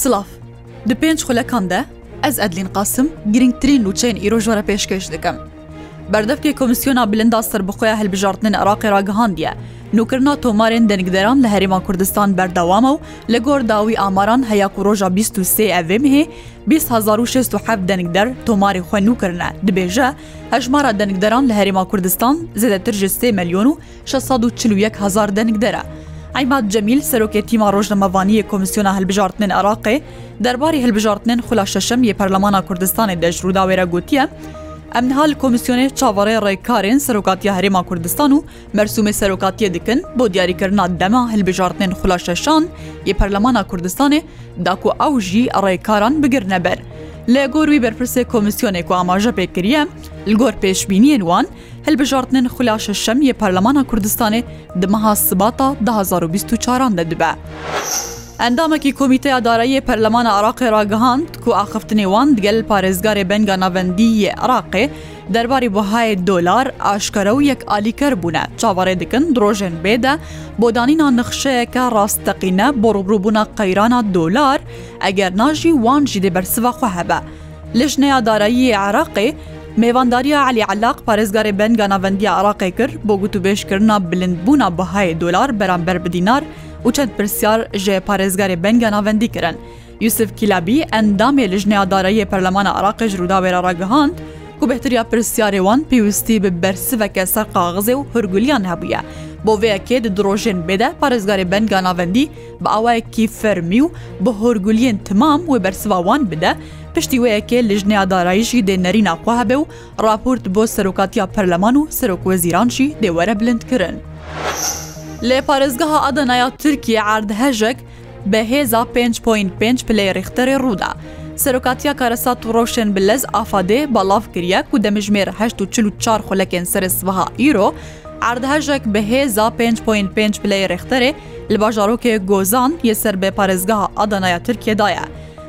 Silav. Di pênc xulekan de ez Edlîn Qasim girîngtirîn nûçeyên îro ji we re pêşkêş dikim. Berdevkê Komîsyona Bilind a Serbixweya Hilbijartinên Iraqê ragihandiye, nûkirina tomarên dengderan li Herêma Kurdistan berdewam e û li gor dawî amaran heya ku roja bîst û sê Evê Mehê bîst hezar û şêst û heft dengder tomarê xwe nû kirine, dibêje, hejmara dengderan li Herêma Kurdistan zêdetir ji sê milyon û Şeş sed û çil û yek hezar dengdere. Emad Cemîl, Serokê Tîma Rojnamevanî yê Komîsyona Hilbijartinên Iraqê derbarê hilbijartinên xwila şeşem yê Parlemana Kurdistanê de ji Rûdawê re gotiye, Em niha li komîsyonê çaverê rêkarên Serokatiya Herêma Kurdistan û Mersûmê Serokatiyê dikin bo diyarîkirina dema hilbijartinên xwila şeşan yê Parlemana Kurdistanê da ku ew jî rêkaran bigirine ber. Li gor wî berpirsê komîsyonê ku amaje pê kiriye, li gor pêşbîniyên wan, Hilbijartinên xula şeşem yê Parlemana Kurdistanê di meha Sibata du hezar û bîst û çar an de dibe. Endamekî Komîteya Darayiyê Parlemana Iraqê ragihand ku axiftinê wan digel Parêzgarê Benga Navendî yê Iraqê derbarê buhayê dolar aşkere û yek alîker bûne, çaverê dikin di rojên bê de bo danîna nixşeyeke rasteqîne bo rûbirûbûna qeyrana dolar eger na jî wan jî dê bersiva xwe hebe. Lijneya Darayî yê Iraqê mêvandariya Elî Elaq parêzgarê Benga Navendiya Iraqê kir bo gotûbêjkirina bilindbûna bihayê dolar beramber bi dînar û çend pirsyar ji parêzgarê Benga Navendî kirin. Yusif Kîlabî endamê Lijneya Darayî yê Perlemana Iraqê ji Rûdawê re ragihand ku bêhtirîya pirsyarê wan pêwîstî bi bersiveke ser kaxizê û hurguliyan hebûye. Bo vê yekê di du rojên bê de parêzgarê Benga Navendî Bi awayekî fermî û bi horguliyên timam wê bersiva wan bide, piştî wê yekê Lijneya Darayî jî dê nerîna xwe hebe û raport ji bo Serokatiya Perleman û Serokwezîran jî dê were bilindkirin. Li parêzgeha Adana ya Tirkiyê erd hejek bi hêza pênc point pênc pileyê Rîxterê rû da. Serokatiya Karesat û Rewşên bi Lez, AFAD'ê, belav kiriye ku demijmêr heşt û çil û çar xulekên serê sivaha îro erdhejek bi hêza pênc point pênc pileyê Rîxterê Li bajarokê Gozan yê ser bi parêzgeha Adana ya Tirkiyê de ye.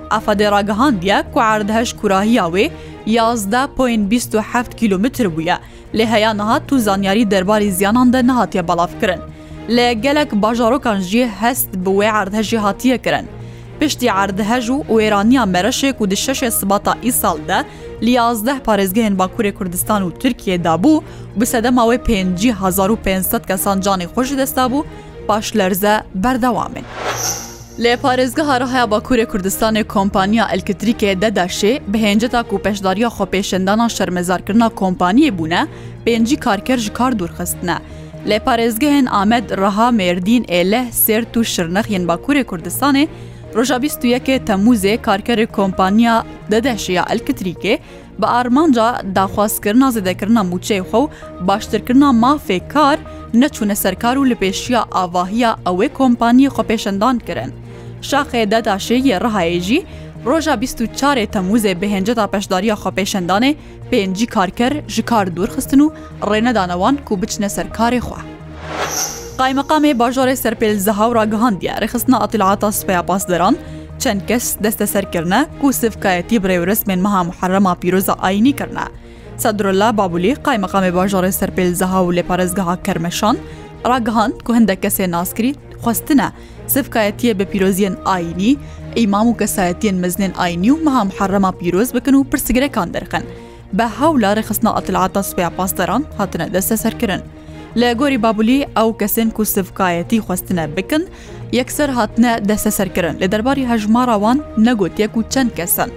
AFAD'ê ragihandiye ku erdhej kurahiya wê yazdeh poyên bîst û heft kîlometr bûye lê heya niha tu zanyarî derbarî ziyanan de nehatiye belavkirin. Li gelek bajarokan jî hest bi wê erdhejê hatiye kirin. Piştî erdhej û wêraniya Mereşê ku di şeşê Sibata îsal de li yazdeh parêzgehên Bakurê Kurdistan û Tirkiyê de bû û bi sedema wê pêncî hezar û pênc sed kesan canê xwe ji dest dabû, paşlerze berdewam in. Li parêzgeha Rihaya Bakurê Kurdistanê kompaniya Elkitrîkê DEDAŞ'ê bi hênceta ku peşdariya xwepêşandana şermezarkirina kompaniyê bûne, pêncî karker ji kar dûrxistine. Lê parêzgehên Amed, Riha, Mêrdîn, Êleh, Sêrt û Şirnex yên Bakurê Kurdistanê roja bîst û yekê Temûzê karkerê kompaniya DDŞ ya Elktrîkê bi armanca daxwazkirina zêdekirina mûçeyê xwe û baştirkirina mafê kar neçûne ser kar û li pêşiya avahiya ewê kompaniyê xwepêşandan kirin. Şaxê DDŞ yê Rihayê jî roja bîst û çarê Temûzê bi hênceta peşdariya xwepêşandanê Pêncî karker ji kar dûr xistin û rê nedane wan ku biçine ser karê xwe. Qaymeqamê bajarê Serpêl Zihaw ragihandiye, rêxistina îtîlaata Sipeya Pasdaran çend kes desteser kirine ku sivkayetî bi rêwresmên meha Muherrema pîroz a ayînî kirine. Sadrullah Babulî qaymeqamê bajarê Serpêl Zihaw lê parêzgeha Kermeşan ragihand ku hindek kesên naskirî xwestine Sivkayetiyê bi pîroziyên ayînî, îmam û kesayetiyên mezinên ayînî û meha Muharrema pîroz bikin û pirsgirekan derxin. Bi hewla rêxistina etilata Sipeya Pasdaran hatine desteserkirin. Li gorî Babulî ew kesên ku sivkayetî xwestine bikin yekser hatine desteserkirin lê derbarî hejmara wan negotiye ku çend kes in.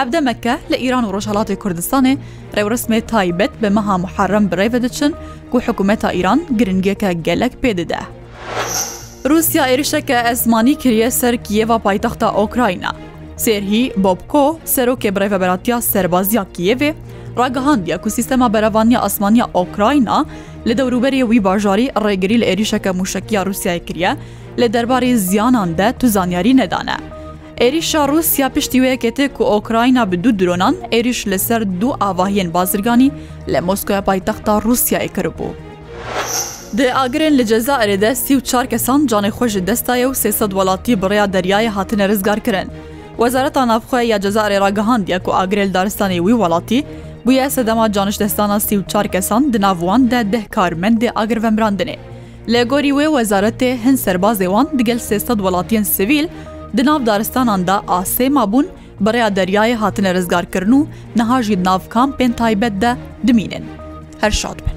Ev demek e li Îran û Rojhilatê Kurdistanê rewresmê taybet bi meha Muharrem bi rê ve diçin ku hikûmeta Îran giringiyeke gelek pê dide. Rûsya êrişeke esmanî kiriye ser Kiyeva paytexta Okrayna. Serhî Bobko, serokê birêveberatiya serbazî ya Kiyevê ragihandiye ku sîstema berevaniya asmanî ya Okrayna li dewrûberê wî bajarî rêgirî li êrişeke mûşekî ya Rûsyayê kiriye, lê derbarê ziyanan de tu zanyarî nedane. Êrişa Rûsya piştî wê yekê tê ku Okrayna bi du dronan êriş li ser du avahiyên bazirganî li Moskoya paytexta Rûsyayê kiribû. Di agirên li Cezayirê de sî û çar kesan canê xwe ji dest daye û sê sed welatî bi rêya deryayê hatine rizgarkirin. Wezareta Navxwe ya Cezayirê ragihandiye ku agirê li daristanê wî welatî bûye sedema canişdestdana sî û çar kesan di nav wan de deh karmendê agir ve mirandinê. Li gorî wê wezaretê hin serbazê wan digel sê sed welatiyên sivîl di nav daristanan de asê mabûn, Bi rêya deryayê hatine rizgarkirin û niha jî nav kampên taybet de dimînin. Her şad bin.